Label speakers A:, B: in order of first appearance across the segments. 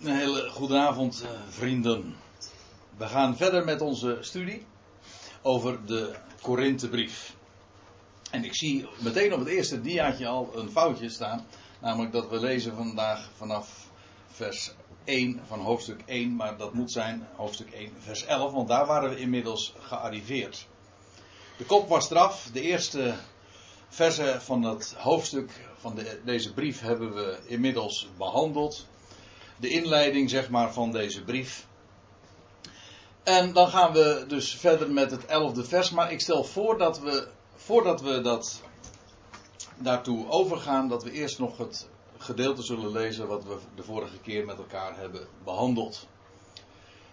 A: Een hele goede avond, eh, vrienden. We gaan verder met onze studie over de Korinthebrief. En ik zie meteen op het eerste diaatje al een foutje staan. Namelijk dat we lezen vandaag vanaf vers 1 van hoofdstuk 1. Maar dat moet zijn hoofdstuk 1 vers 11. Want daar waren we inmiddels gearriveerd. De kop was eraf. De eerste versen van het hoofdstuk van de, deze brief hebben we inmiddels behandeld de inleiding zeg maar van deze brief. En dan gaan we dus verder met het elfde vers. Maar ik stel voor dat we, voordat we dat daartoe overgaan, dat we eerst nog het gedeelte zullen lezen wat we de vorige keer met elkaar hebben behandeld.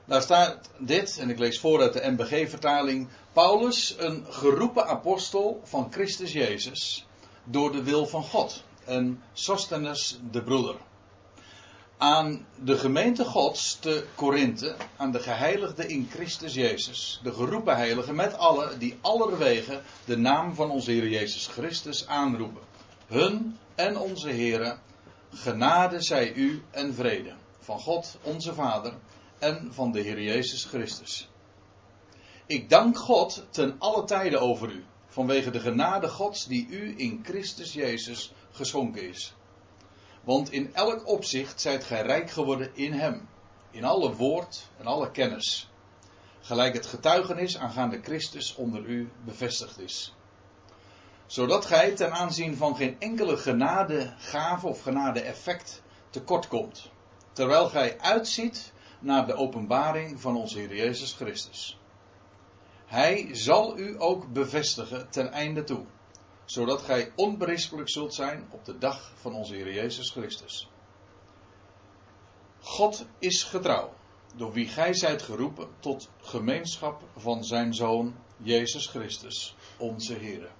A: Daar staat dit, en ik lees voor uit de MBG-vertaling. Paulus, een geroepen apostel van Christus Jezus, door de wil van God. En Sostenes, de broeder aan de gemeente Gods te Korinthe, aan de geheiligden in Christus Jezus, de geroepen heiligen met allen die allerwegen de naam van onze Heer Jezus Christus aanroepen. Hun en onze Here, genade zij u en vrede van God onze Vader en van de Heer Jezus Christus. Ik dank God ten alle tijden over u, vanwege de genade Gods die u in Christus Jezus geschonken is want in elk opzicht zijt gij rijk geworden in hem. In alle woord en alle kennis. Gelijk het getuigenis aangaande Christus onder u bevestigd is. Zodat gij ten aanzien van geen enkele genade, gave of genade effect tekort komt. Terwijl gij uitziet naar de openbaring van onze Heer Jezus Christus. Hij zal u ook bevestigen ten einde toe zodat gij onberispelijk zult zijn op de dag van onze Heer Jezus Christus. God is getrouw, door wie gij zijt geroepen tot gemeenschap van zijn Zoon Jezus Christus, onze Heer.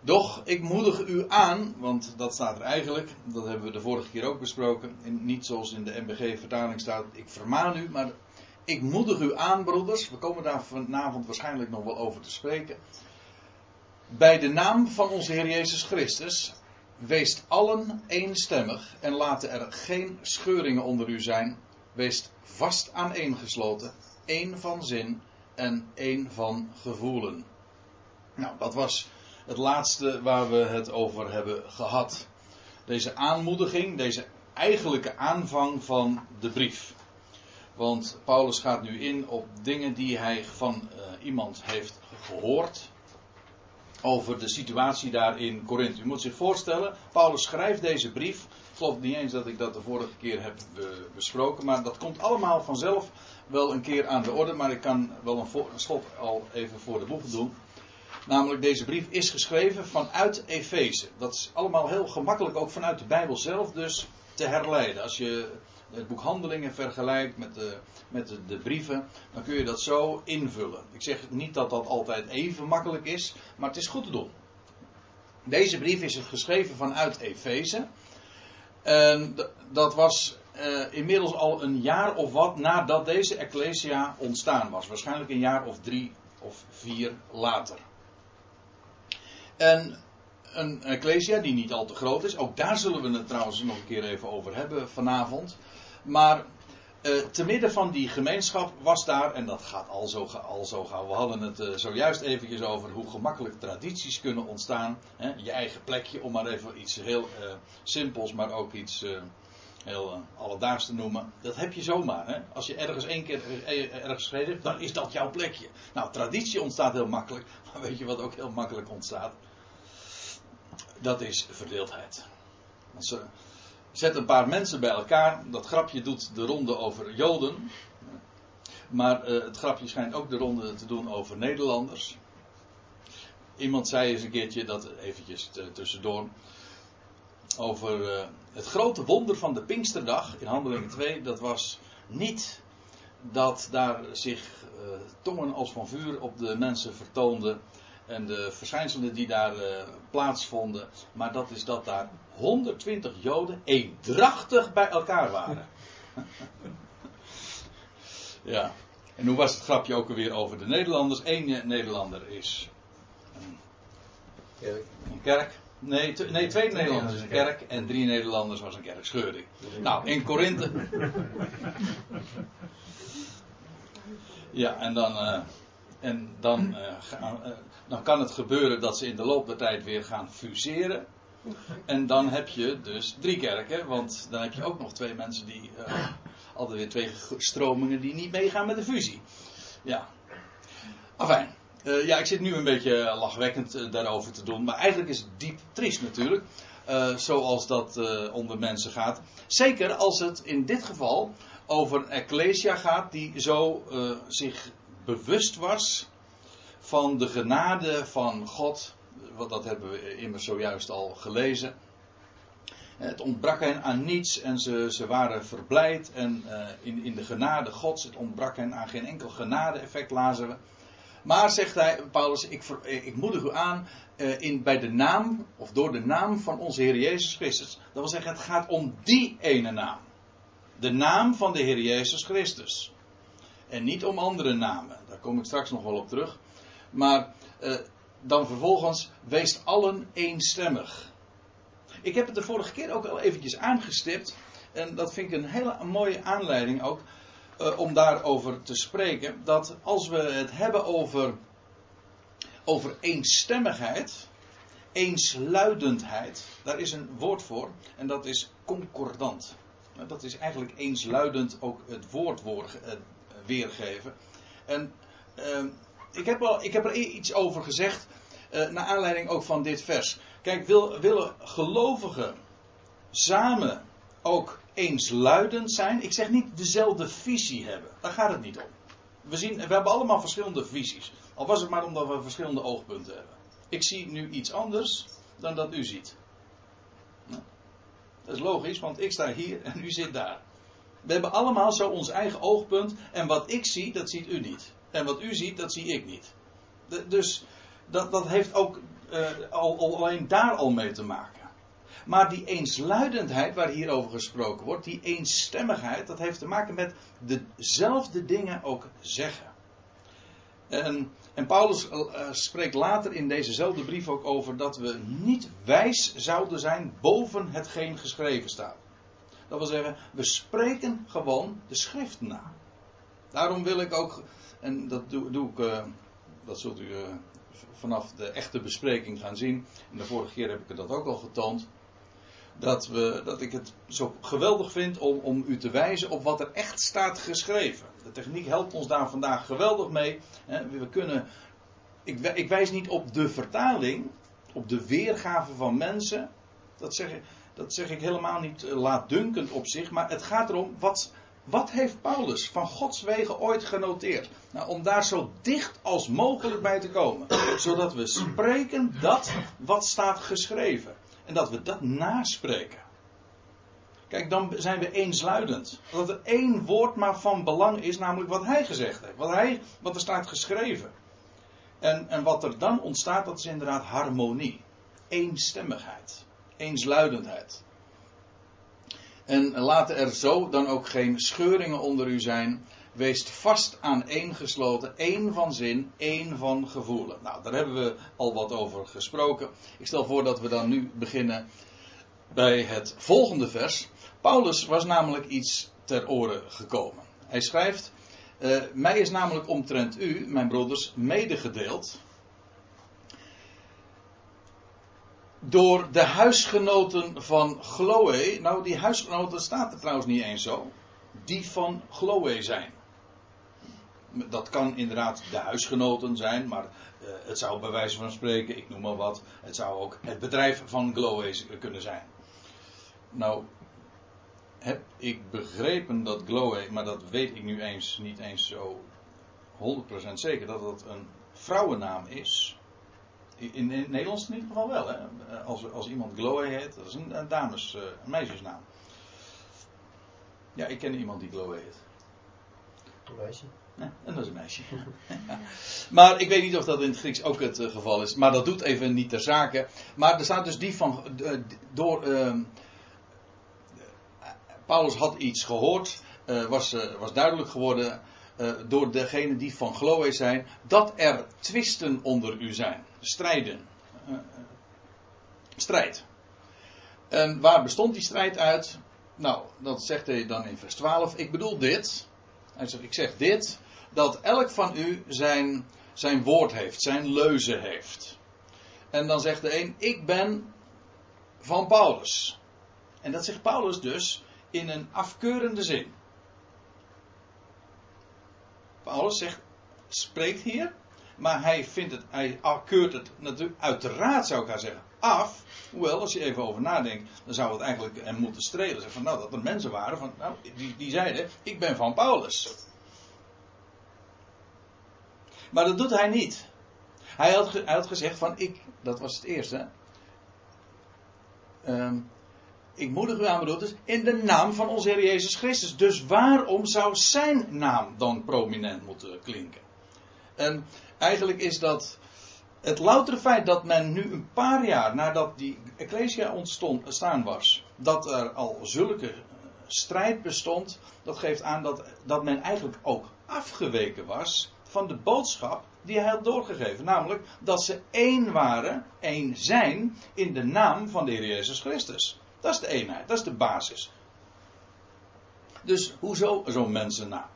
A: Doch ik moedig u aan, want dat staat er eigenlijk, dat hebben we de vorige keer ook besproken, niet zoals in de MBG-vertaling staat, ik vermaan u, maar ik moedig u aan, broeders, we komen daar vanavond waarschijnlijk nog wel over te spreken bij de naam van onze Heer Jezus Christus, wees allen eenstemmig en laten er geen scheuringen onder u zijn. Wees vast aaneengesloten, één van zin en één van gevoelen. Nou, dat was het laatste waar we het over hebben gehad. Deze aanmoediging, deze eigenlijke aanvang van de brief. Want Paulus gaat nu in op dingen die hij van uh, iemand heeft gehoord over de situatie daar in Korinthe. U moet zich voorstellen, Paulus schrijft deze brief. Ik geloof niet eens dat ik dat de vorige keer heb besproken, maar dat komt allemaal vanzelf wel een keer aan de orde. Maar ik kan wel een, schot al even voor de boeg doen. Namelijk, deze brief is geschreven vanuit Efeze. Dat is allemaal heel gemakkelijk, ook vanuit de Bijbel zelf, dus te herleiden. Als je het boek Handelingen vergelijkt met, de, met de, de, brieven, dan kun je dat zo invullen. Ik zeg niet dat dat altijd even makkelijk is, maar het is goed te doen. Deze brief is geschreven vanuit Efeze. En dat was uh, inmiddels al een jaar of wat nadat deze Ecclesia ontstaan was. Waarschijnlijk een jaar of drie of vier later. En een Ecclesia die niet al te groot is. Ook daar zullen we het trouwens nog een keer even over hebben vanavond. Maar uh, te midden van die gemeenschap was daar, en dat gaat al zo, al zo gauw, we hadden het uh, zojuist eventjes over hoe gemakkelijk tradities kunnen ontstaan. Hè, je eigen plekje, om maar even iets heel uh, simpels, maar ook iets heel alledaags te noemen. Dat heb je zomaar. Hè? Als je ergens één keer ergens gereden dan is dat jouw plekje. Nou, traditie ontstaat heel makkelijk, maar weet je wat ook heel makkelijk ontstaat? Dat is verdeeldheid. Zet een paar mensen bij elkaar. Dat grapje doet de ronde over Joden. Maar uh, het grapje schijnt ook de ronde te doen over Nederlanders. Iemand zei eens een keertje, dat eventjes tussendoor. Over uh, het grote wonder van de Pinksterdag in Handelingen 2. Dat was niet dat daar zich uh, tongen als van vuur op de mensen vertoonden en de verschijnselen die daar uh, plaatsvonden. Maar dat is dat daar 120 Joden eendrachtig bij elkaar waren. ja. En hoe was het grapje ook alweer over de Nederlanders? Eén Nederlander is een kerk. Een kerk. Nee, nee, twee Nederlanders is een kerk en drie Nederlanders was een kerkscheuring. Nou, in Korinthe. Ja, en dan, eh, en dan, eh, gaan- eh, dan kan het gebeuren dat ze in de loop der tijd weer gaan fuseren. En dan heb je dus drie kerken, want dan heb je ook nog twee mensen die. eh, altijd weer twee stromingen die niet meegaan met de fusie. Ja. Afijn. Eh, ja, ik zit nu een beetje lachwekkend eh, daarover te doen. Maar eigenlijk is het diep triest natuurlijk. zoals dat onder mensen gaat. Zeker als het in dit geval over een ecclesia gaat die zo zich bewust was van de genade van God. Want dat hebben we immers zojuist al gelezen. Het ontbrak hen aan niets en ze, ze waren verblijd en eh, in, in de genade Gods. Het ontbrak hen aan geen enkel genade-effect, lazen we. Maar zegt hij, Paulus, ik, ver- ik moedig u aan eh, in, bij de naam, of door de naam van onze Heer Jezus Christus. Dat wil zeggen, het gaat om die ene naam. De naam van de Heer Jezus Christus. En niet om andere namen. Daar kom ik straks nog wel op terug. Maar eh, dan vervolgens, wees allen eenstemmig. Ik heb het de vorige keer ook al eventjes aangestipt. En dat vind ik een hele mooie aanleiding ook. eh, om daarover te spreken. Dat als we het hebben over, over eenstemmigheid. Eensluidendheid. Daar is een woord voor. En dat is concordant. Nou, Dat is eigenlijk eensluidend ook het woord eh, weergeven. En eh, ik, heb al, ik heb er iets over gezegd. eh, naar aanleiding ook van dit vers. Kijk, wil, willen gelovigen samen ook eensluidend zijn? Ik zeg niet dezelfde visie hebben. Daar gaat het niet om. We, zien, we hebben allemaal verschillende visies. Al was het maar omdat we verschillende oogpunten hebben. Ik zie nu iets anders dan dat u ziet. Nou, dat is logisch, want ik sta hier en u zit daar. We hebben allemaal zo ons eigen oogpunt. En wat ik zie, dat ziet u niet. En wat u ziet, dat zie ik niet. Dus dat, dat heeft ook eh, al, al alleen daar al mee te maken. Maar die eensluidendheid waar hier over gesproken wordt, die eensstemmigheid, dat heeft te maken met dezelfde dingen ook zeggen. En, en Paulus eh, spreekt later in dezezelfde brief ook over dat we niet wijs zouden zijn boven hetgeen geschreven staat. Dat wil zeggen, we spreken gewoon de schrift na. Daarom wil ik ook, en dat doe, doe ik, eh, dat zult u eh, vanaf de echte bespreking gaan zien. En de vorige keer heb ik dat ook al getoond. Dat, we, dat ik het zo geweldig vind om, om u te wijzen op wat er echt staat geschreven. De techniek helpt ons daar vandaag geweldig mee. Hè. We kunnen, ik, ik wijs niet op de vertaling, op de weergave van mensen. Dat zeg, ik- dat zeg ik helemaal niet eh, laatdunkend op zich. Maar het gaat erom, wat, wat heeft Paulus van Gods wegen ooit genoteerd? Nou, om daar zo dicht als mogelijk bij te komen. Zodat we spreken dat wat staat geschreven. En dat we dat naspreken. Kijk, dan zijn we eensluidend. Dat er één woord maar van belang is, namelijk wat hij gezegd heeft. Wat, hij, wat er staat geschreven. En, en wat er dan ontstaat, dat is inderdaad harmonie. Eenstemmigheid. Eensluidendheid. En laten er zo dan ook geen scheuringen onder u zijn. Wees vast aan één gesloten, één van zin, één van gevoelen. Nou, daar hebben we al wat over gesproken. Ik stel voor dat we dan nu beginnen bij het volgende vers. Paulus was namelijk iets ter oren gekomen. Hij schrijft: eh, Mij is namelijk omtrent u, mijn broeders, medegedeeld. Door de huisgenoten van Chloe. Nou, die huisgenoten staat er trouwens niet eens zo. Die van Chloe zijn. Dat kan inderdaad de huisgenoten zijn, maar eh, het zou bij wijze van spreken, ik noem maar wat, het zou ook het bedrijf van Chloe kunnen zijn. Nou, heb ik begrepen dat Chloe, maar dat weet ik nu eens niet eens zo 100% zeker, dat het een vrouwennaam is. In, in het Nederlands in ieder geval wel, hè? Als, als iemand Chloe heet, dat is een, een dames, eh, een meisjesnaam. Ja, ik ken iemand die Chloe heet.
B: Een meisje.
A: Ja, en dat is een meisje. maar ik weet niet of dat in het Grieks ook het eh, geval is. Maar dat doet even niet ter zake. Maar er staat dus die van. eh, door. ehm, Paulus had iets gehoord. eh, was, eh, was duidelijk geworden. eh, door degene die van Chloe zijn. dat er twisten onder u zijn. Strijden. Strijd. En waar bestond die strijd uit? Nou, dat zegt hij dan in vers 12. Ik bedoel dit. Hij zegt, ik zeg dit. Dat elk van u zijn, zijn woord heeft, zijn leuze heeft. En dan zegt de een, ik ben van Paulus. En dat zegt Paulus dus in een afkeurende zin. Paulus zegt, spreekt hier, maar hij vindt het, hij keurt het natuurlijk, uiteraard zou ik gaan zeggen, af. Hoewel, als je even over nadenkt, dan zou het eigenlijk hem moeten strelen. Zeg van, nou, dat er mensen waren van, nou, die, die zeiden, ik ben van Paulus. Maar dat doet hij niet. Hij had, gezegd van, ik, dat was het eerste. Um, ik moedig u aan, dus in de naam van onze Heer Jezus Christus. Dus waarom zou zijn naam dan prominent moeten klinken? En eigenlijk is dat het loutere feit dat men nu een paar jaar nadat die Ecclesia ontstaan was, dat er al zulke strijd bestond, dat geeft aan dat, dat men eigenlijk ook afgeweken was van de boodschap die hij had doorgegeven. Namelijk dat ze één waren, één zijn in de naam van de Heer Jezus Christus. Dat is de eenheid, dat is de basis. Dus hoezo zo'n mensennaam?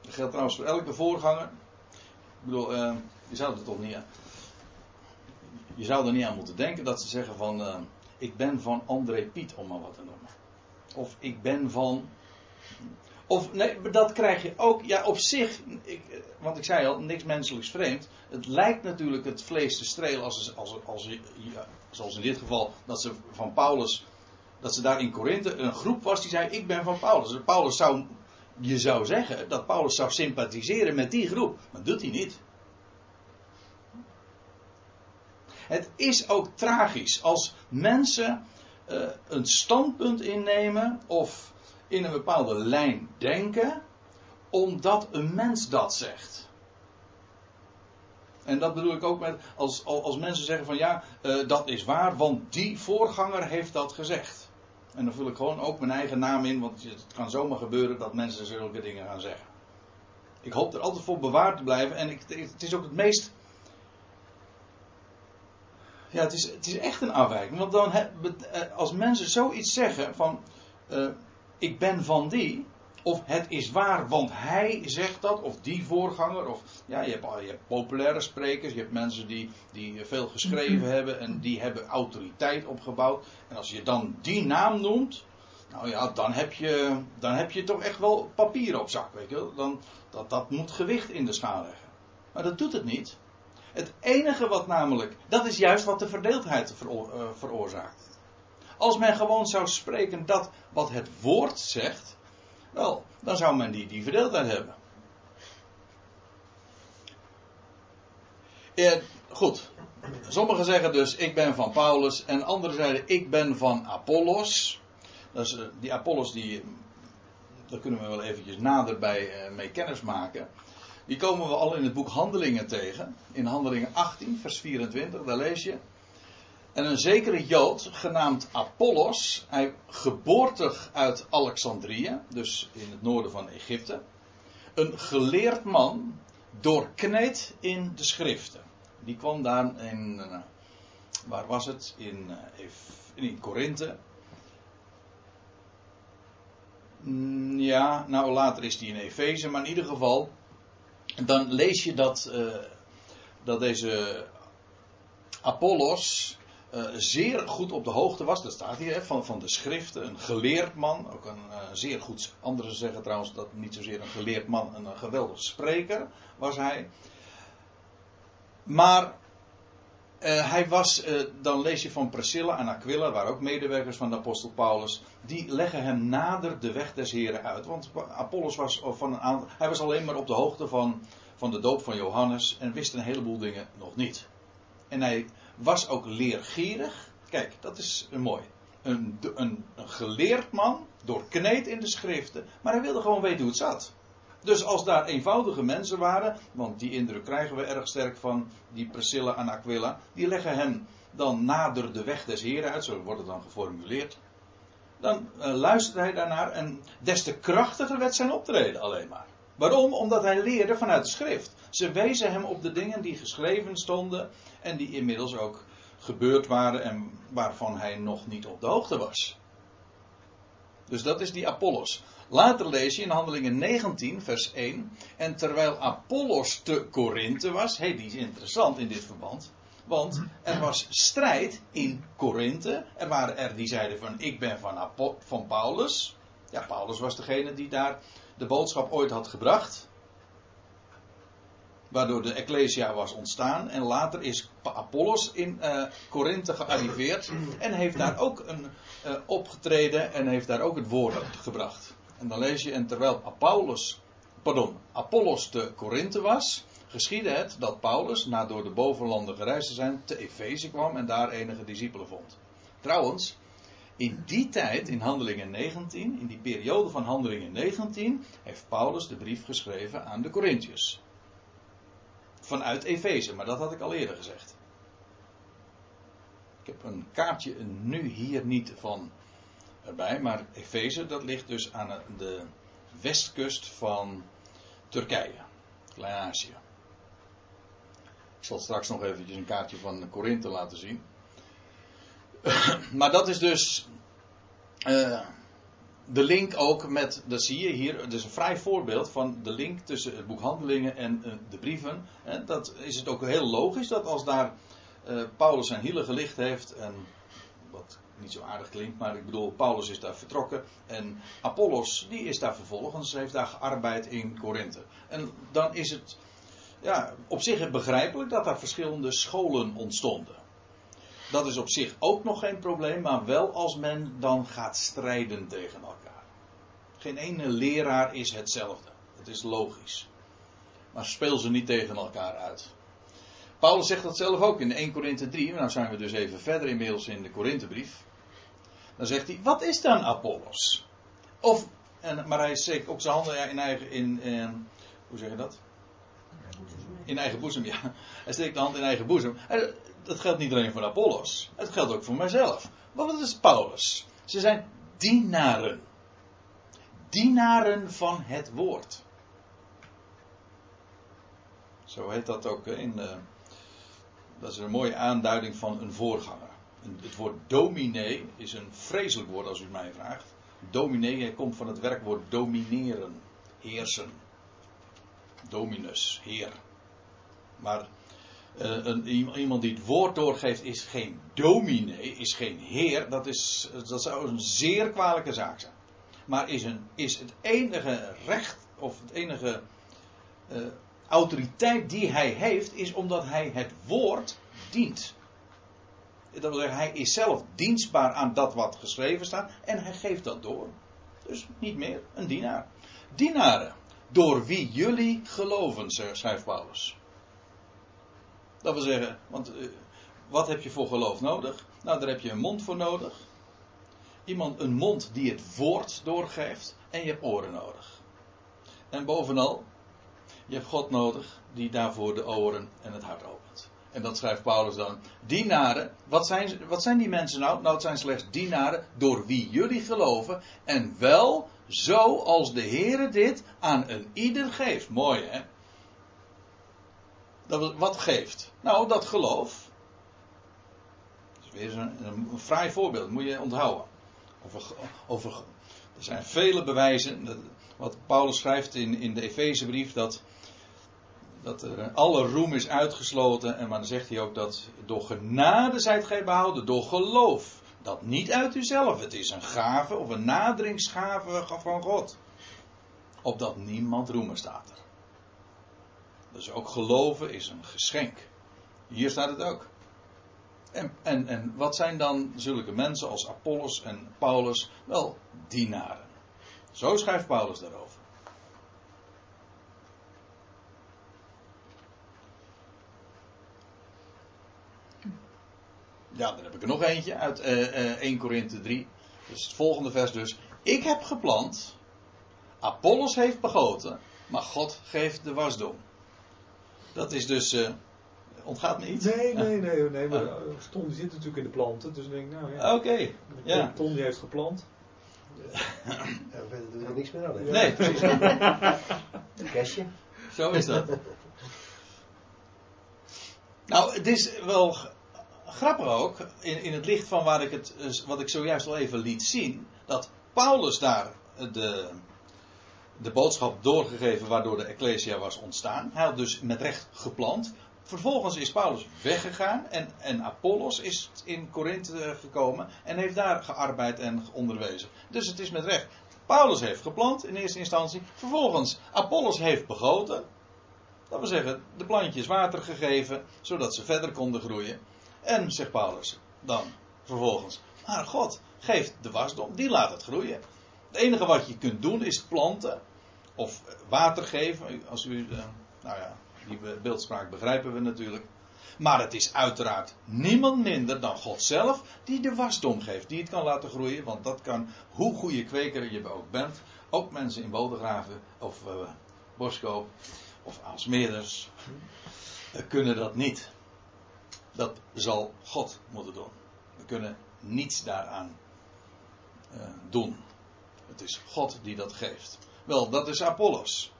A: Dat geldt trouwens voor elke voorganger. Ik bedoel, uh, je zou er toch niet aan. Je zou er niet aan moeten denken dat ze zeggen van. Uh, ik ben van André Piet, om maar wat te noemen. Of ik ben van. Of nee, dat krijg je ook. Ja, op zich. Ik, eh, want ik zei al, niks menselijks vreemd. Het lijkt natuurlijk het vlees te strelen als, als, als, zoals in dit geval, dat ze van Paulus, dat ze daar in Korinthe een groep was die zei: Ik ben van Paulus. Dus Paulus zou, je zou zeggen dat Paulus zou sympathiseren met die groep, maar doet hij niet. Het is ook tragisch als mensen uh, een standpunt innemen of in een bepaalde lijn denken, omdat een mens dat zegt. En dat bedoel ik ook met als, als mensen zeggen van ja, uh, dat is waar, want die voorganger heeft dat gezegd. En dan vul ik gewoon ook mijn eigen naam in, want het kan zomaar gebeuren dat mensen zulke dingen gaan zeggen. Ik hoop er altijd voor bewaard te blijven en ik, het is ook het meest. Ja, het is, het is echt een afwijking. Want dan, eh, als mensen zoiets zeggen van. Uh, ik ben van die. Of het is waar, want hij zegt dat, of die voorganger. Of, ja, je, hebt, je hebt populaire sprekers, je hebt mensen die, die veel geschreven mhm. hebben en die hebben autoriteit opgebouwd. En als je dan die naam noemt, nou ja, dan heb je, dan heb je toch echt wel papier op zak, weet je wel. Dan, dat, dat moet gewicht in de schaal leggen. Maar dat doet het niet. Het enige wat namelijk, dat is juist wat de verdeeldheid eh, veroorzaakt. Als men gewoon zou spreken dat wat het woord zegt, wel, dan zou men die, die verdeeldheid hebben. En, goed. Sommigen zeggen dus, ik ben van Paulus. En anderen zeiden, ik ben van Apollos. Dus die Apollos, die, daar kunnen we wel eventjes nader bij uh, mee kennis maken. Die komen we al in het boek Handelingen tegen. In Handelingen 18, vers 24, daar lees je. En een zekere Jood, genaamd Apollos, hij geboortig uit Alexandrië, dus in het noorden van Egypte. Een geleerd man, doorkneed in de schriften. Die kwam daar in, uh, waar was het? In, uh, in Korinthe. Mm, ja, nou later is die in Efeze, maar in ieder geval. Dan lees je dat, uh, dat deze Apollos uh, zeer goed op de hoogte was, dat staat hier, van, van de schriften, een geleerd man, ook een uh, zeer goed, anderen zeggen trouwens dat niet zozeer een geleerd man, een, een geweldig spreker was hij. Maar hij was, dan lees je van Priscilla en Aquila, waar ook medewerkers van de apostel Paulus, die leggen hem nader de weg des Heren uit. Want Apollos was, van een hij was alleen maar op de hoogte van, van de doop van Johannes en wist een heleboel dingen nog niet. En hij was ook leergierig. Kijk, dat is mooi. Een, een, geleerd man, doorkneed in de schriften, maar hij wilde gewoon weten hoe het zat. Dus als daar eenvoudige mensen waren, want die indruk krijgen we erg sterk van die Priscilla en Aquila, die leggen hem dan nader de weg des Heren uit, zo wordt het dan geformuleerd. Dan uh, luisterde hij daarnaar en des te krachtiger werd zijn optreden alleen maar. Waarom? Omdat hij leerde vanuit de schrift. Ze wezen hem op de dingen die geschreven stonden en die inmiddels ook gebeurd waren en waarvan hij nog niet op de hoogte was. Dus dat is die Apollos. Later lees je in Handelingen 19, vers 1. En terwijl Apollos te Korinthe was, hé, hey, die is interessant in dit verband. Want er was strijd in Korinthe. Er waren er die zeiden van ik ben van, van Paulus. Ja, Paulus was degene die daar de boodschap ooit had gebracht. Waardoor de Ecclesia was ontstaan. En later is Apollos in uh, Korinthe gearriveerd. En heeft daar ook een, uh, opgetreden. En heeft daar ook het woord gebracht. En dan lees je, en terwijl Apollos, pardon, Apollos te Korinthe was, geschiedde het dat Paulus, na door de bovenlanden gereisd te zijn, te Efeze kwam en daar enige discipelen vond. Trouwens, in die tijd, in Handelingen 19, in die periode van Handelingen 19, heeft Paulus de brief geschreven aan de Corinthiërs. Vanuit Efeze, maar dat had ik al eerder gezegd. Ik heb een kaartje nu hier niet van erbij, maar Efeze, dat ligt dus aan de westkust van Turkije, Klein-Azië. Ik zal straks nog eventjes een kaartje van Korinthe laten zien. maar dat is dus uh, de link ook met, dat zie je hier, het is een vrij voorbeeld van de link tussen het boek Handelingen en uh, de brieven. En dat is het ook heel logisch dat als daar uh, Paulus zijn hielen gelicht heeft, en wat niet zo aardig klinkt, maar ik bedoel, Paulus is daar vertrokken en Apollos, die is daar vervolgens, heeft daar gearbeid in Korinthe. En dan is het ja, op zich begrijpelijk dat er verschillende scholen ontstonden. Dat is op zich ook nog geen probleem, maar wel als men dan gaat strijden tegen elkaar. Geen ene leraar is hetzelfde. Het is logisch. Maar speel ze niet tegen elkaar uit. Paulus zegt dat zelf ook in 1 Korinthe 3. Nou zijn we dus even verder inmiddels in de Korinthebrief. Dan zegt hij, wat is dan Apollos? Of, en, maar hij steekt ook zijn handen in eigen, in, in hoe zeg je dat? In eigen boezem, ja. Hij steekt de hand in eigen boezem. Dat geldt niet alleen voor Apollos. Het geldt ook voor mijzelf. Maar wat is Paulus? Ze zijn dienaren. Dienaren van het woord. Zo heet dat ook in. Uh, dat is een mooie aanduiding van een voorganger. Het woord dominee is een vreselijk woord als u het mij vraagt. Dominee komt van het werkwoord domineren, heersen. Dominus, heer. Maar een, iemand die het woord doorgeeft is geen dominee, is geen heer. Dat, is, dat zou een zeer kwalijke zaak zijn. Maar is, een, is het enige recht of het enige uh, autoriteit die hij heeft, is omdat hij het woord dient. Dat wil zeggen, hij is zelf dienstbaar aan dat wat geschreven staat en hij geeft dat door. Dus niet meer een dienaar. Dienaren, door wie jullie geloven, schrijft Paulus. Dat wil zeggen, want uh, wat heb je voor geloof nodig? Nou, daar heb je een mond voor nodig. Iemand, een mond die het woord doorgeeft. En je hebt oren nodig. En bovenal, je hebt God nodig die daarvoor de oren en het hart opent. En dat schrijft Paulus dan. Dienaren, wat zijn, wat zijn die mensen nou? Nou, het zijn slechts dienaren door wie jullie geloven. En wel zo als de Heere dit aan een ieder geeft. Mooi hè? Dat, wat geeft? Nou, dat geloof. Dat is weer een, een fraai voorbeeld, moet je onthouden. Over, over, er zijn vele bewijzen. Wat Paulus schrijft in, in de Efezebrief, dat, dat er alle roem is uitgesloten. En maar dan zegt hij ook dat door genade zijt gij behouden, door geloof. Dat niet uit uzelf, het is een gave of een naderingsgave van God. Opdat niemand roemen staat er. Dus ook geloven is een geschenk. Hier staat het ook. En, en, en wat zijn dan zulke mensen als Apollos en Paulus? Wel, dienaren. Zo schrijft Paulus daarover. Ja, dan heb ik er nog eentje uit uh, uh, 1 Korinthe 3. Dus het volgende vers dus. Ik heb geplant, Apollos heeft begoten, maar God geeft de wasdom. Dat is dus. Uh, ontgaat niet?
C: Nee, nee, nee. nee maar Ton die zit natuurlijk in de planten. Dus ik denk, nou ja.
A: Oké. Okay, ja.
C: Ton die heeft geplant.
B: Ja, verder doe je niks meer aan.
A: Nee, precies.
B: Een kastje.
A: Zo is dat. nou, het is wel grappig ook, in, in het licht van waar ik het, eh, wat ik zojuist al even liet zien, dat Paulus daar de, de boodschap doorgegeven waardoor de Ecclesia was ontstaan. Hij had dus met recht geplant. Vervolgens is Paulus weggegaan en, en Apollos is in Korinthe gekomen en heeft daar gearbeid en onderwezen. Dus het is met recht. Paulus heeft geplant in eerste instantie. Vervolgens Apollos heeft begoten. Dat wil zeggen, de plantjes water gegeven, zodat ze verder konden groeien. En, zegt Paulus, dan vervolgens, maar God geeft de wasdom, die laat het groeien. Het enige wat je kunt doen is planten of water geven. Als u, eh, nou ja, die beeldspraak begrijpen we natuurlijk. Maar het is uiteraard niemand minder dan God zelf die de wasdom geeft, die het kan laten groeien. Want dat kan, hoe goede kweker je ook bent, ook mensen in Bodegraven of uh, Boskoop of Aalsmeerders uh, kunnen dat niet. Dat zal God moeten doen. We kunnen niets daaraan doen. Het is God die dat geeft. Wel, dat is Apollos.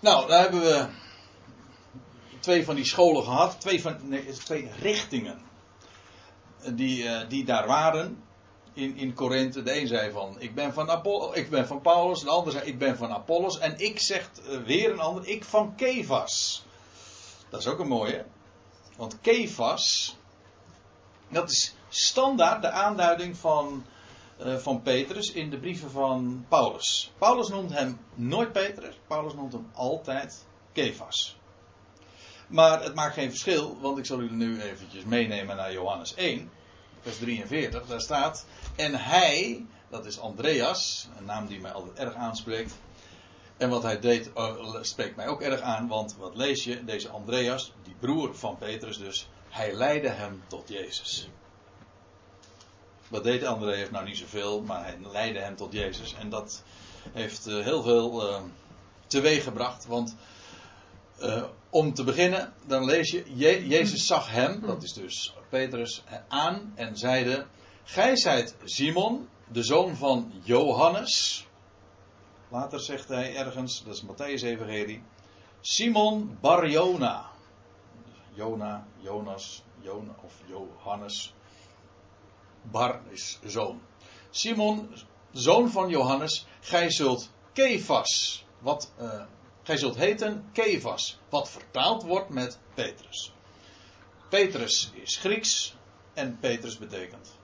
A: Nou, daar hebben we twee van die scholen gehad. Twee, van, nee, twee richtingen. Die, uh, die daar waren in, in Korinthe. De een zei van, ik ben van, Apollo, ik ben van Paulus. De ander zei, ik ben van Apollos. En ik zegt uh, weer een ander, ik van Kefas. Dat is ook een mooie. Want Kefas, dat is standaard de aanduiding van, van Petrus in de brieven van Paulus. Paulus noemt hem nooit Petrus, Paulus noemt hem altijd Kefas. Maar het maakt geen verschil, want ik zal u nu eventjes meenemen naar Johannes 1, vers 43. Daar staat, en hij, dat is Andreas, een naam die mij altijd erg aanspreekt. En wat hij deed, uh, spreekt mij ook erg aan, want wat lees je? Deze Andreas, die broer van Petrus dus, hij leidde hem tot Jezus. Wat deed Andreas nou niet zoveel, maar hij leidde hem tot Jezus. En dat heeft uh, heel veel uh, teweeg gebracht, want uh, om te beginnen, dan lees je, je, Jezus zag hem, dat is dus Petrus, aan en zeide, Gij zijt Simon, de zoon van Johannes. Later zegt hij ergens, dat is Matthäus Evangelie, Simon Barjona. Jona, Jonas, Jona of Johannes. Bar is zoon. Simon, zoon van Johannes, gij zult Kefas, wat... Uh, Gij zult heten Kefas, wat vertaald wordt met Petrus. Petrus is Grieks en Petrus betekent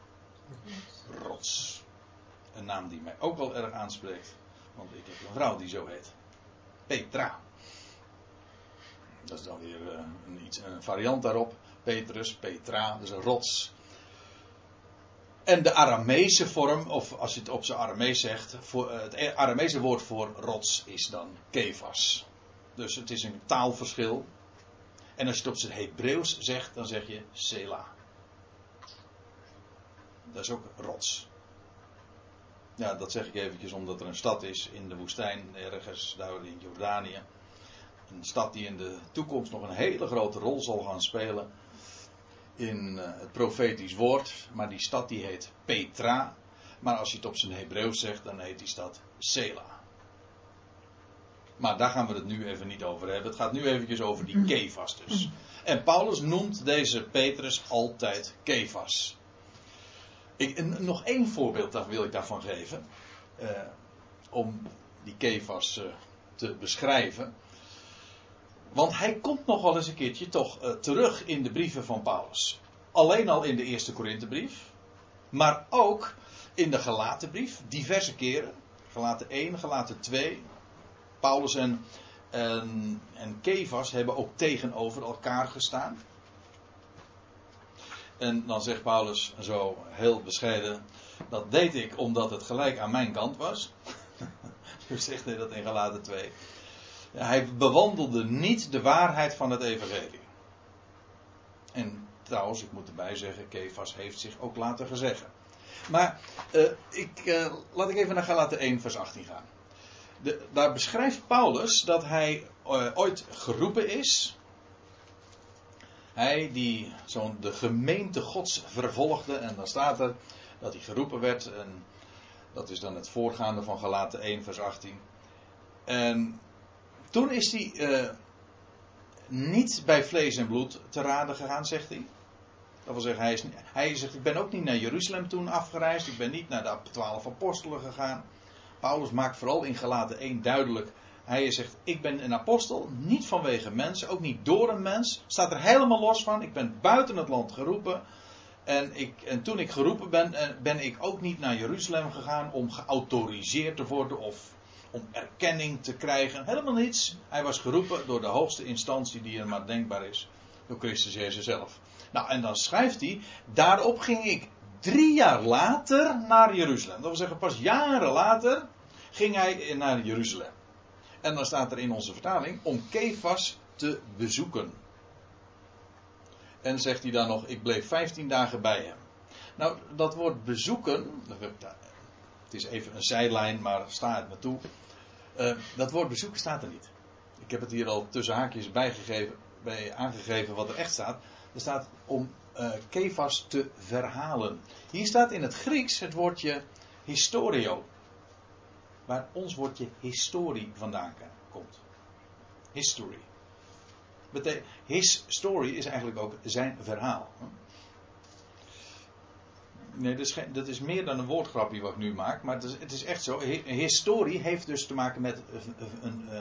A: rots. Een naam die mij ook wel erg aanspreekt, want ik heb een vrouw die zo heet. Petra. Dat is dan weer een, iets, een variant daarop. Petrus, Petra, dus een rots. En de Arameese vorm, of als je het op zijn Aramees zegt, voor, het Arameese woord voor rots is dan kefas. Dus het is een taalverschil. En als je het op zijn Hebreeuws zegt, dan zeg je Sela. Dat is ook rots. Ja, dat zeg ik eventjes omdat er een stad is in de woestijn, ergens daar in Jordanië. Een stad die in de toekomst nog een hele grote rol zal gaan spelen in uh, het profetisch woord. Maar die stad die heet Petra. Maar als je het op zijn Hebreeuws zegt, dan heet die stad Sela. Maar daar gaan we het nu even niet over hebben. Het gaat nu eventjes over die Kefas dus. En Paulus noemt deze Petrus altijd Kefas. Ik, nog één voorbeeld daar wil ik daarvan geven. Uh, om die Kefas uh, te beschrijven. Want hij komt nog wel eens een keertje toch uh, terug in de brieven van Paulus. Alleen al in de eerste Korinthebrief. Maar ook in de Galatenbrief. Diverse keren. Galaten 1, Galaten 2. Paulus en, en, en Kefas hebben ook tegenover elkaar gestaan. En dan zegt Paulus zo heel bescheiden. Dat deed ik omdat het gelijk aan mijn kant was. Zo zegt hij dat in Galaten 2. Hij bewandelde niet de waarheid van het evangelie. En trouwens, ik moet erbij zeggen, Kefas heeft zich ook laten gezeggen. Maar uh, ik, uh, laat ik even naar Galaten 1 vers 18 gaan. De, daar beschrijft Paulus dat hij uh, ooit geroepen is. Hij die zo'n de gemeente gods vervolgde. En dan staat er dat hij geroepen werd. En dat is dan het voorgaande van Galaten 1 vers 18. En toen is hij, uh, niet bij vlees en bloed te raden gegaan, zegt hij. Dat wil zeggen, hij, is, hij zegt, ik ben ook niet naar Jeruzalem toen afgereisd. Ik ben niet naar de twaalf apostelen gegaan. Paulus maakt vooral in gelaten 1 duidelijk. Hij zegt, ik ben een apostel, niet vanwege mensen, ook niet door een mens. Staat er helemaal los van. Ik ben buiten het land geroepen. En, ik, en toen ik geroepen ben, eh, ben ik ook niet naar Jeruzalem gegaan om geautoriseerd te worden of om erkenning te krijgen. Helemaal niets. Hij was geroepen door de hoogste instantie die er maar denkbaar is. Door Christus Jezus zelf. Nou, en dan schrijft hij, daarop ging ik drie jaar later naar Jeruzalem. Dat wil zeggen, pas jaren later ging hij naar Jeruzalem. En dan staat er in onze vertaling, om Kefas te bezoeken. En zegt hij dan nog, ik bleef 15 dagen bij hem. Nou, dat woord bezoeken, het is even een zijlijn, maar sta het me toe. Uh, dat woord bezoeken staat er niet. Ik heb het hier al tussen haakjes bijgegeven, bij aangegeven wat er echt staat. Er staat om uh, Kefas te verhalen. Hier staat in het Grieks het woordje historio. Waar ons woordje historie vandaan komt. History. his story is eigenlijk ook zijn verhaal. Nee, dat is, dat is meer dan een woordgrapje wat ik nu maak. Maar het is, het is echt zo. Historie heeft dus te maken met een, uh,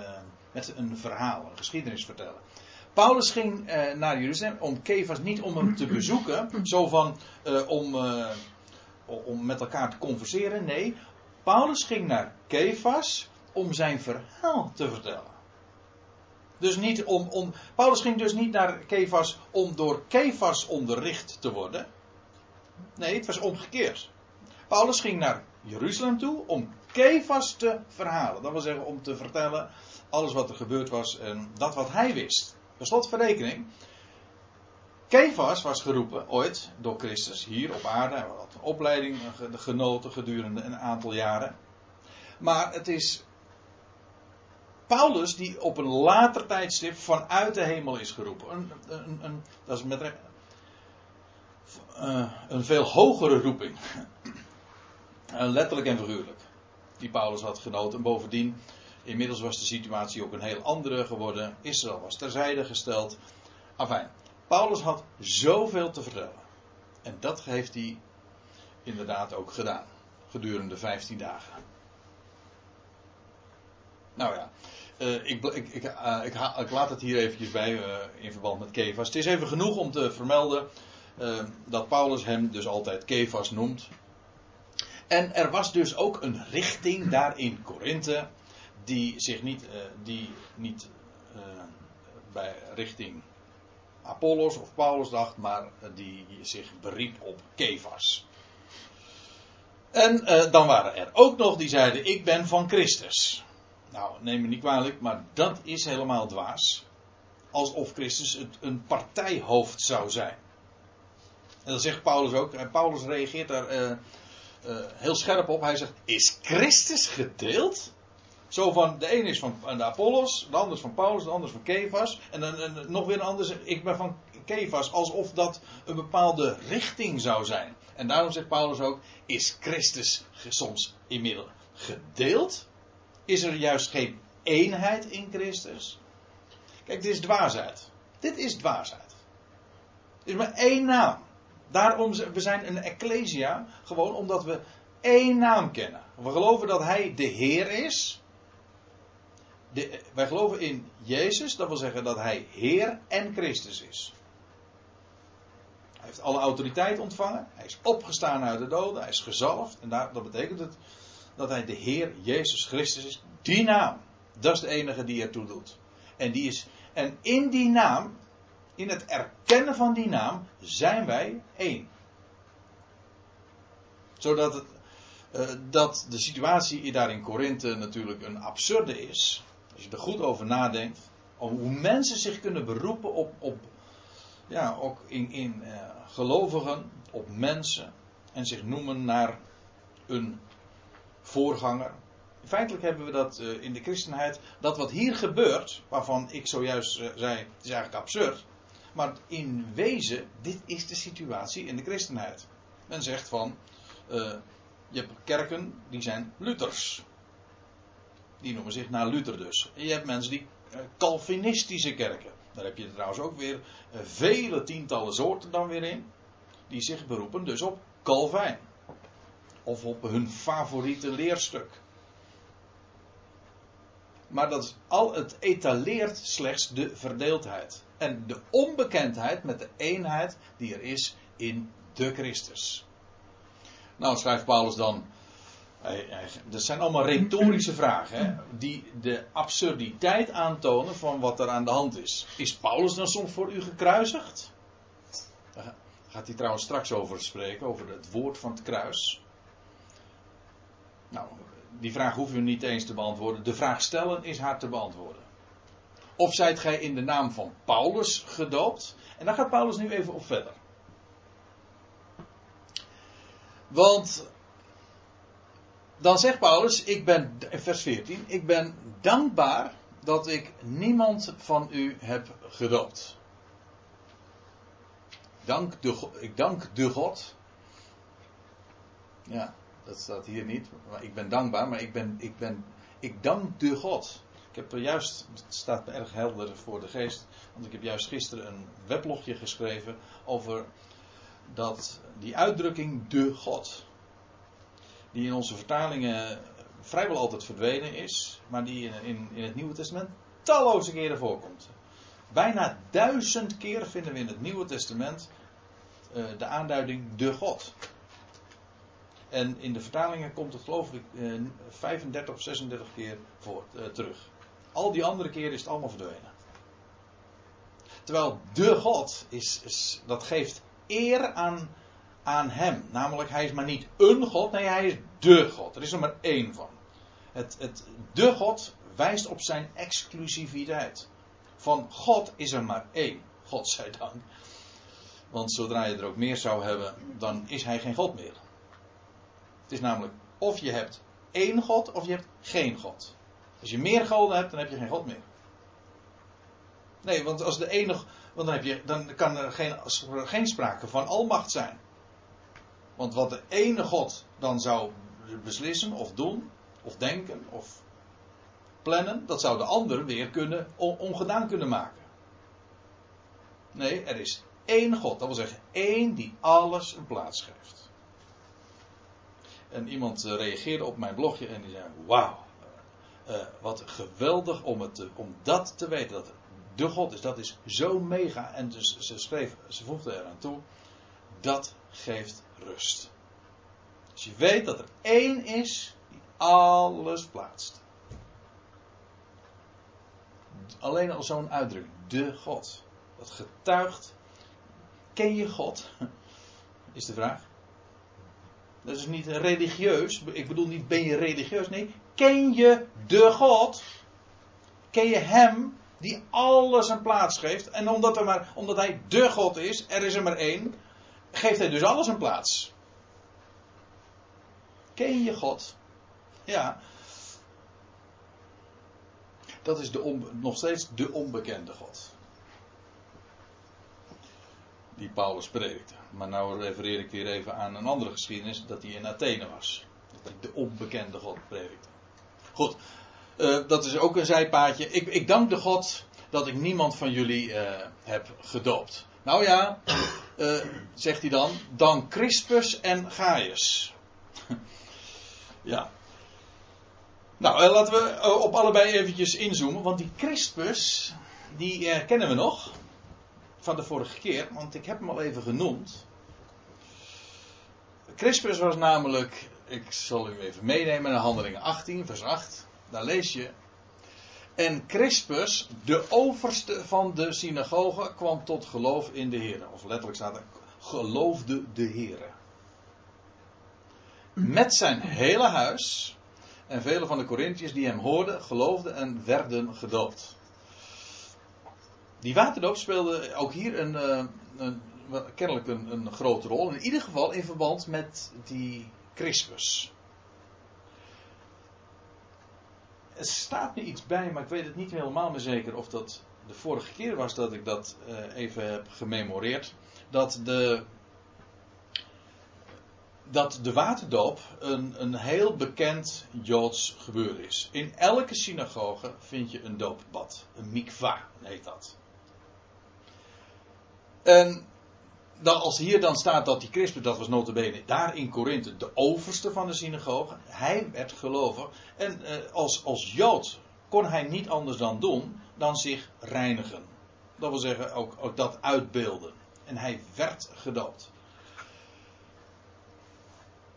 A: met een verhaal, een geschiedenis vertellen. Paulus ging uh, naar Jeruzalem om Kefas niet om hem te bezoeken, zo van uh, om, om met elkaar te converseren. Nee, Paulus ging naar Kefas om zijn verhaal te vertellen. Dus niet om, om, Paulus ging dus niet naar Kefas om door Kefas onderricht te worden. Nee, het was omgekeerd. Paulus ging naar Jeruzalem toe om Kefas te verhalen. Dat wil zeggen om te vertellen alles wat er gebeurd was en dat wat hij wist. Per slotverrekening. Kefas was geroepen ooit door Christus hier op aarde. Hij had een opleiding genoten gedurende een aantal jaren. Maar het is Paulus die op een later tijdstip vanuit de hemel is geroepen. Een, een, een, dat is met uh, een veel hogere roeping. letterlijk en figuurlijk. Die Paulus had genoten. En bovendien Inmiddels was de situatie ook een heel andere geworden. Israël was terzijde gesteld. Enfin, Paulus had zoveel te vertellen. En dat heeft hij inderdaad ook gedaan. Gedurende 15 dagen. Nou ja, uh, ik, ik, ik, ik, laat het hier eventjes bij in verband met Kefas. Het is even genoeg om te vermelden dat Paulus hem dus altijd Kefas noemt. En er was dus ook een richting daar in Korinthe die zich niet, uh, die niet uh, bij richting Apollos of Paulus dacht, maar die zich beriep op Kefas. En dan waren er ook nog die zeiden: Ik ben van Christus. Nou, neem me niet kwalijk, maar dat is helemaal dwaas. Alsof Christus het een partijhoofd zou zijn. En dat zegt Paulus ook. En Paulus reageert daar heel scherp op. Hij zegt: Is Christus gedeeld? Zo van, de een is van de Apollos, de ander is van Paulus, de ander is van Kefas. En dan en nog weer een ander ik ben van Kefas, alsof dat een bepaalde richting zou zijn. En daarom zegt Paulus ook, is Christus soms inmiddels gedeeld? Is er juist geen eenheid in Christus? Kijk, dit is dwaasheid. Dit is dwaasheid. Er is maar één naam. Daarom, we zijn een ecclesia, gewoon omdat we één naam kennen. We geloven dat Hij de Heer is wij geloven in Jezus, dat wil zeggen dat Hij Heer en Christus is. Hij heeft alle autoriteit ontvangen. Hij is opgestaan uit de doden. Hij is gezalfd. En dat betekent het dat hij de Heer Jezus Christus is. Die naam. Dat is de enige die ertoe doet. En, die is, en in die naam, in het erkennen van die naam, zijn wij één. Zodat het, uh, dat de situatie daar in Korinthe natuurlijk een absurde is. Als je er goed over nadenkt. Hoe mensen zich kunnen beroepen op, op ja, ook in, in uh, gelovigen, op mensen. En zich noemen naar een voorganger. Feitelijk hebben we dat uh, in de christenheid. Dat wat hier gebeurt, waarvan ik zojuist zei, het is eigenlijk absurd. Maar in wezen, dit is de situatie in de christenheid. Men zegt van, je hebt kerken die zijn Luthers. Die noemen zich naar Luther dus. En je hebt mensen die uh, Calvinistische kerken. Daar heb je trouwens ook weer eh, vele tientallen soorten dan weer in. Die zich beroepen dus op Calvijn. Of op hun favoriete leerstuk. Maar dat al, het etaleert slechts de verdeeldheid. En de onbekendheid met de eenheid die er is in de Christus. Nou schrijft Paulus dan. Dat zijn allemaal retorische vragen. Hè, die de absurditeit aantonen van wat er aan de hand is. Is Paulus dan soms voor u gekruisigd? Daar gaat hij trouwens straks over spreken. Over het woord van het kruis. Nou, die vraag hoef u niet eens te beantwoorden. De vraag stellen is haar te beantwoorden. Of zijt gij in de naam van Paulus gedoopt? En daar gaat Paulus nu even op verder. Want dan zegt Paulus, ik ben, vers 14, ik ben dankbaar dat ik niemand van u heb gedoopt. Dank de, ik dank de God. Ja, dat staat hier niet. Maar ik ben dankbaar, maar ik ben, ik ben, ik dank de God. Heb er juist, het staat erg helder voor de geest, want ik heb juist gisteren een weblogje geschreven over dat die uitdrukking de God, die in onze vertalingen vrijwel altijd verdwenen is, maar die in, in, het Nieuwe Testament talloze keren voorkomt. Bijna duizend keer vinden we in het Nieuwe Testament uh, de aanduiding de God. En in de vertalingen komt het geloof ik 35 of 36 keer voor, uh, terug. Al die andere keren is het allemaal verdwenen. Terwijl de God is, dat geeft eer aan, aan hem. Namelijk, hij is maar niet een God, nee, hij is de God. Er is er maar één van. Het, het, de God wijst op zijn exclusiviteit. Van God is er maar één. God zij dank. Want zodra je er ook meer zou hebben, dan is hij geen God meer. Het is namelijk of je hebt één God of je hebt geen God. Als je meer goden hebt, dan heb je geen God meer. Nee, want als de enige. Want dan, heb je, dan kan er geen, geen sprake van almacht zijn. Want wat de ene God dan zou beslissen of doen, of denken, of plannen, dat zou de ander weer kunnen, ongedaan kunnen maken. Nee, er is één God. Dat wil zeggen, één die alles een plaats geeft. En iemand eh, reageerde op mijn blogje en die zei: Wauw, uh, wat geweldig om, het om dat te weten. Dat de God is, dat is zo mega. En dus ze schreef, ze voegde eraan toe: dat geeft rust. Als je weet dat er één is die alles plaatst. Alleen al zo'n uitdrukking, de God. Dat getuigt. Ken je God? Is de vraag. Dat is niet religieus. Ik bedoel niet ben je religieus. Nee, ken je de God? Ken je Hem die alles een plaats geeft? En omdat, er maar, omdat Hij de God is, er is er maar één, geeft Hij dus alles een plaats. Ken je God? Ja. Dat is de nog steeds de onbekende God. Die Paulus predikte. Maar nou refereer ik weer even aan een andere geschiedenis, dat hij in Athene was. Dat hij de onbekende God predikte. Goed, uh, dat is ook een zijpaadje. Ik, ik, dank de God dat ik niemand van jullie uh, heb gedoopt. Nou ja, uh, zegt hij dan, dan Crispus en Gaius. ja. Nou, laten we op allebei eventjes inzoomen, want die Crispus, die kennen we nog van de vorige keer, want ik heb hem al even genoemd. Crispus was namelijk, ik zal u even meenemen naar Handelingen 18, vers 8. Daar lees je. En Crispus, de overste van de synagoge, kwam tot geloof in de Heer. Of letterlijk staat er, geloofde de Heer. Met zijn hele huis. En vele van de Corinthiërs die hem hoorden, geloofden en werden gedoopt. Die waterdoop speelde ook hier een, eh, een kennelijk een, een, grote rol. In ieder geval in verband met die Crispus. Er staat me iets bij, maar ik weet het niet helemaal meer zeker of dat de vorige keer was dat ik dat uh, even heb gememoreerd. Dat de, dat de waterdoop een, een heel bekend Joods gebeuren is. In elke synagoge vind je een doopbad. Een mikva heet dat. En dan, als hier dan staat dat die Crispus, dat was notabene daar in Korinthe de overste van de synagoge. Hij werd gelovig. En eh, als, als Jood kon hij niet anders dan doen dan zich reinigen. Dat wil zeggen ook, ook dat uitbeelden. En hij werd gedoopt.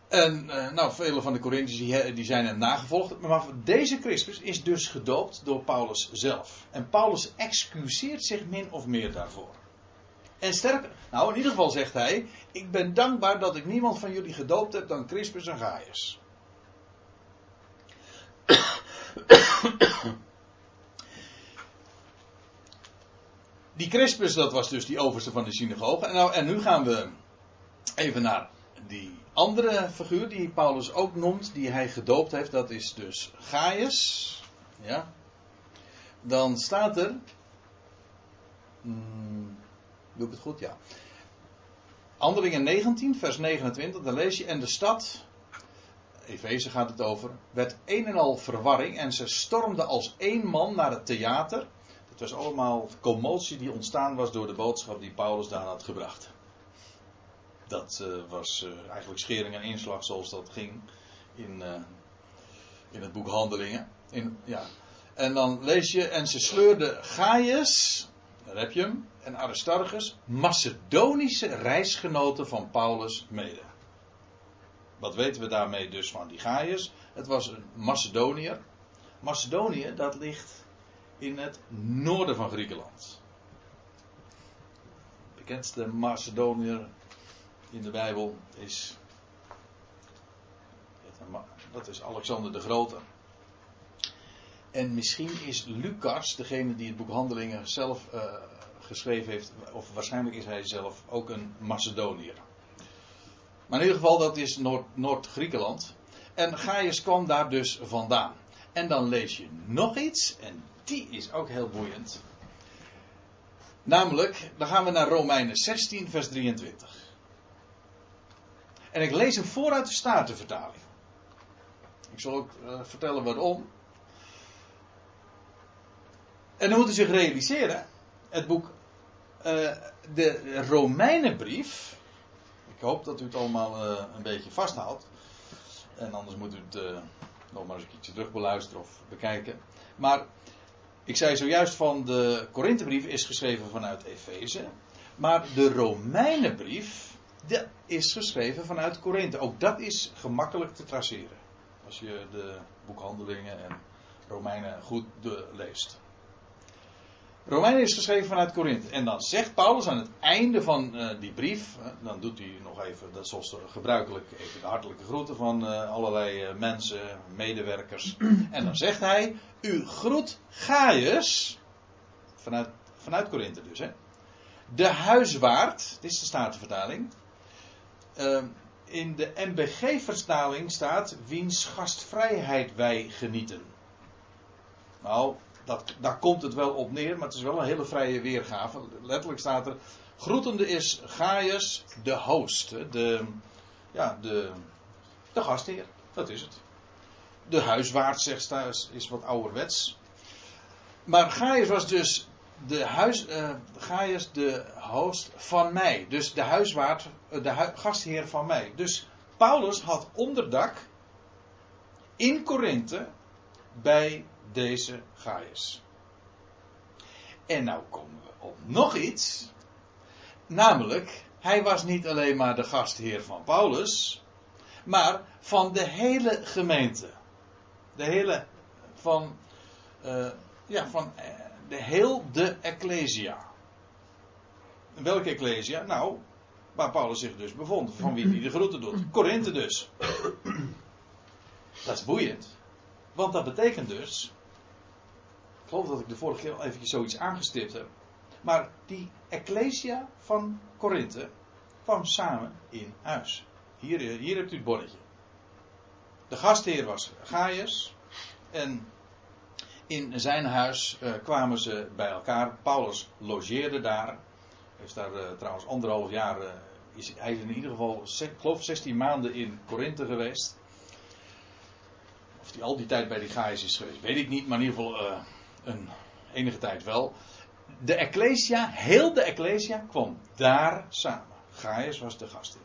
A: En uh, nou, vele van de Corinthiërs die, die, zijn hem nagevolgd. Maar deze Christus is dus gedoopt door Paulus zelf. En Paulus excuseert zich min of meer daarvoor. En sterker, nou in ieder geval zegt hij: Ik ben dankbaar dat ik niemand van jullie gedoopt heb dan Crispus en Gaius. Die Crispus, dat was dus die overste van de synagoge. En, nou, en nu gaan we even naar die andere figuur die Paulus ook noemt, die hij gedoopt heeft. Dat is dus Gaius. Ja. Dan staat er. Hmm, doe ik het goed? Ja. Handelingen 19, vers 29, dan lees je. En de stad, Efeze gaat het over, werd een en al verwarring. En ze stormden als één man naar het theater. Het was allemaal commotie die ontstaan was door de boodschap die Paulus daar had gebracht. Dat uh, was uh, eigenlijk schering en inslag zoals dat ging in, uh, in het boek Handelingen. In, ja. En dan lees je, en ze sleurden Gaius, daar heb je hem, en Aristarchus, Macedonische reisgenoten van Paulus mede. Wat weten we daarmee dus van die Gaius? Het was een Macedoniër. Macedonië, dat ligt in het noorden van Griekenland. De bekendste Macedoniër in de Bijbel is. Dat is Alexander de Grote. En misschien is Lucas, degene die het boek Handelingen zelf uh, geschreven heeft, of waarschijnlijk is hij zelf ook een Macedoniër. Maar in ieder geval, dat is Noord-Griekenland. en Gaius kwam daar dus vandaan. En dan lees je nog iets, en die is ook heel boeiend. Namelijk, dan gaan we naar Romeinen 16, vers 23. En ik lees hem vooruit de Statenvertaling. Ik zal ook uh, vertellen waarom. En dan moet u zich realiseren, het boek, uh, de Romeinenbrief. Ik hoop dat u het allemaal uh, een beetje vasthoudt. En anders moet u het nog maar eens een keertje terug beluisteren of bekijken. Maar ik zei zojuist van de Korinthebrief is geschreven vanuit Efeze. Maar de Romeinenbrief is geschreven vanuit Korinthe. Ook dat is gemakkelijk te traceren. Als je de boekhandelingen en Romeinen goed leest. Romeinen is geschreven vanuit Korinthe. En dan zegt Paulus aan het einde van uh, die brief. Uh, dan doet hij nog even, dat zoals gebruikelijk, even de hartelijke groeten van uh, allerlei mensen, medewerkers. en dan zegt hij: U groet Gaius. Vanuit, vanuit Korinthe dus, hè. De huiswaard, dit is de statenvertaling. Uh, in de MBG-vertaling staat wiens gastvrijheid wij genieten. Nou, dat, daar komt het wel op neer, maar het is wel een hele vrije weergave. Letterlijk staat er: groetende is Gaius de host, de, ja, de, de gastheer. Dat is het. De huiswaard, zegt thuis, is wat ouderwets. Maar Gaius was dus de huis, uh, Gaius de host van mij. Dus de huiswaard, uh, de gastheer van mij. Dus Paulus had onderdak in Korinthe bij deze En nou komen we op nog iets. Namelijk, hij was niet alleen maar de gastheer van Paulus, maar van de hele gemeente. De hele van, uh, ja, van de, heel de Ecclesia. Welke Ecclesia? Nou, waar Paulus zich dus bevond, van wie hij de groeten doet. Korinthe dus. Dat is boeiend. Want dat betekent dus. Geloof dat ik de vorige keer al eventjes zoiets aangestipt heb. Maar die Ecclesia van Korinthe kwam samen in huis. Hier, hier hebt u het bonnetje. De gastheer was Gaius. En in zijn huis uh, kwamen ze bij elkaar. Paulus logeerde daar. Heeft daar uh, trouwens anderhalf jaar. Uh, is, hij is in ieder geval, ik geloof 16 maanden in Korinthe geweest. Of hij al die tijd bij die Gaius is geweest, weet ik niet. Maar in ieder geval een enige tijd wel. de Ecclesia, heel de Ecclesia, kwam daar samen. Gaius was de gastheer.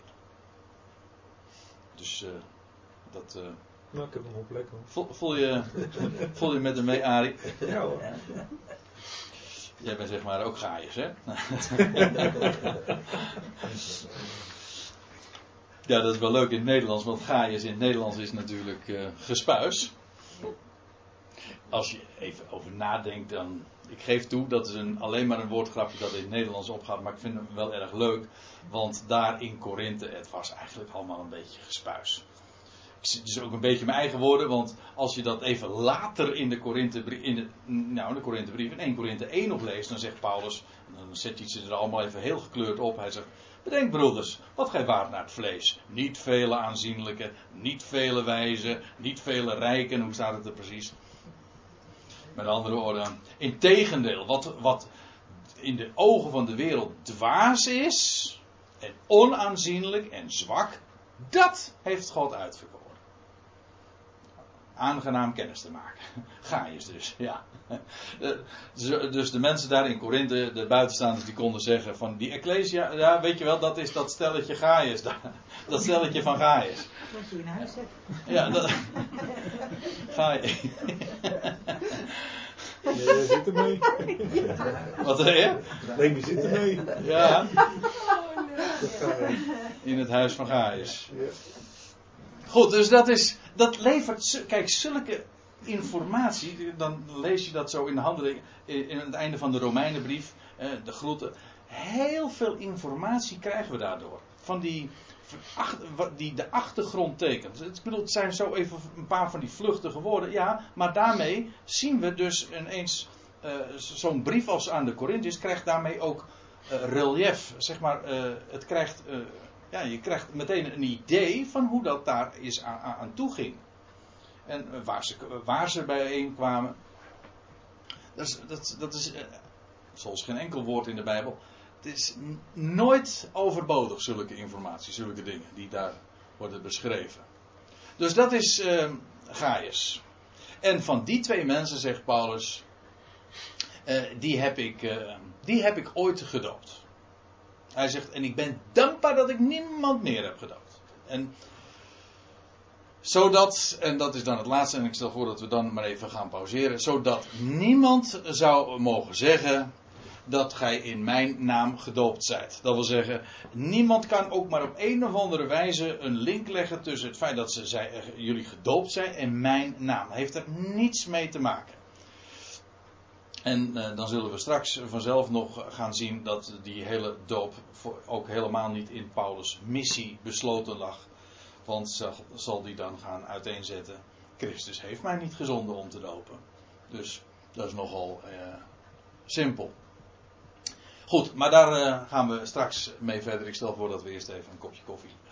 A: Dus uh, dat. Uh,
C: nou, ik heb hem op plek hoor.
A: Voel, je, voel je met hem mee, Arie?
C: Ja hoor.
A: Jij bent zeg maar ook Gaius, hè? ja, dat is wel leuk in het Nederlands, want Gaius in het Nederlands is natuurlijk uh, gespuis. Als je even over nadenkt, dan. Ik geef toe, dat is een, alleen maar een woordgrapje dat in het Nederlands opgaat, maar ik vind hem wel erg leuk. Want daar in Korinthe, het was eigenlijk allemaal een beetje gespuis. Het is ook een beetje mijn eigen woorden, want als je dat even later in de Korinthebrief, in de, nou, in 1 Korinthe 1 opleest, dan zegt Paulus, dan zet hij ze er allemaal even heel gekleurd op. Hij zegt, bedenk broeders, wat gij waard naar het vlees. Niet vele aanzienlijke, niet vele wijze, niet vele rijken, hoe staat het er precies? Met andere woorden, in tegendeel, wat, wat in de ogen van de wereld dwaas is, en onaanzienlijk en zwak, dat heeft God uitverkoren aangenaam kennis te maken. Gaius dus, ja. Eh, dus de mensen daar in Korinthe, de buitenstaanders, die konden zeggen van die Ecclesia, ja weet je wel, dat is dat stelletje Gaius, dat stelletje van Gaius.
D: Moet je in huis zetten.
A: Ja, dat... Gaius.
C: Zit ermee.
A: Wat zeg je?
C: Nee, die zit ermee.
A: Ja. In het huis van Gaius. Goed, dus dat is, dat levert, kijk, zulke informatie, dan lees je dat zo in de handeling, in het einde van de Romeinenbrief, de groeten. Heel veel informatie krijgen we daardoor. Van die, die de achtergrond tekent. Ik bedoel, het zijn zo even een paar van die vluchtige woorden, ja, maar daarmee zien we dus ineens, uh, zo'n brief als aan de Corinthiërs krijgt daarmee ook uh, relief. Zeg maar, het krijgt ja, je krijgt meteen een idee van hoe dat daar is aan, aan toe ging. En waar ze, waar ze bijeenkwamen. Dat is, dat, dat is, eh, zoals geen enkel woord in de Bijbel. Het is nooit overbodig, zulke informatie, zulke dingen die daar worden beschreven. Dus dat is uh, Gaius. En van die twee mensen, zegt Paulus, uh, die, heb ik, uh, die heb ik ooit gedoopt. Hij zegt, en ik ben dankbaar dat ik niemand meer heb gedoopt. En zodat, en dat is dan het laatste, en ik stel voor dat we dan maar even gaan pauzeren, zodat niemand zou mogen zeggen dat gij in mijn naam gedoopt zijt. Dat wil zeggen, niemand kan ook maar op een of andere wijze een link leggen tussen het feit dat ze zij, jullie gedoopt zijn en mijn naam. Heeft er niets mee te maken. En uh, dan zullen we straks vanzelf nog gaan zien dat die hele doop ook helemaal niet in Paulus' missie besloten lag. Want zal, zal die dan gaan uiteenzetten. Christus heeft mij niet gezonden om te dopen. Dus dat is nogal uh, simpel. Goed, maar daar uh, gaan we straks mee verder. Ik stel voor dat we eerst even een kopje koffie gaan.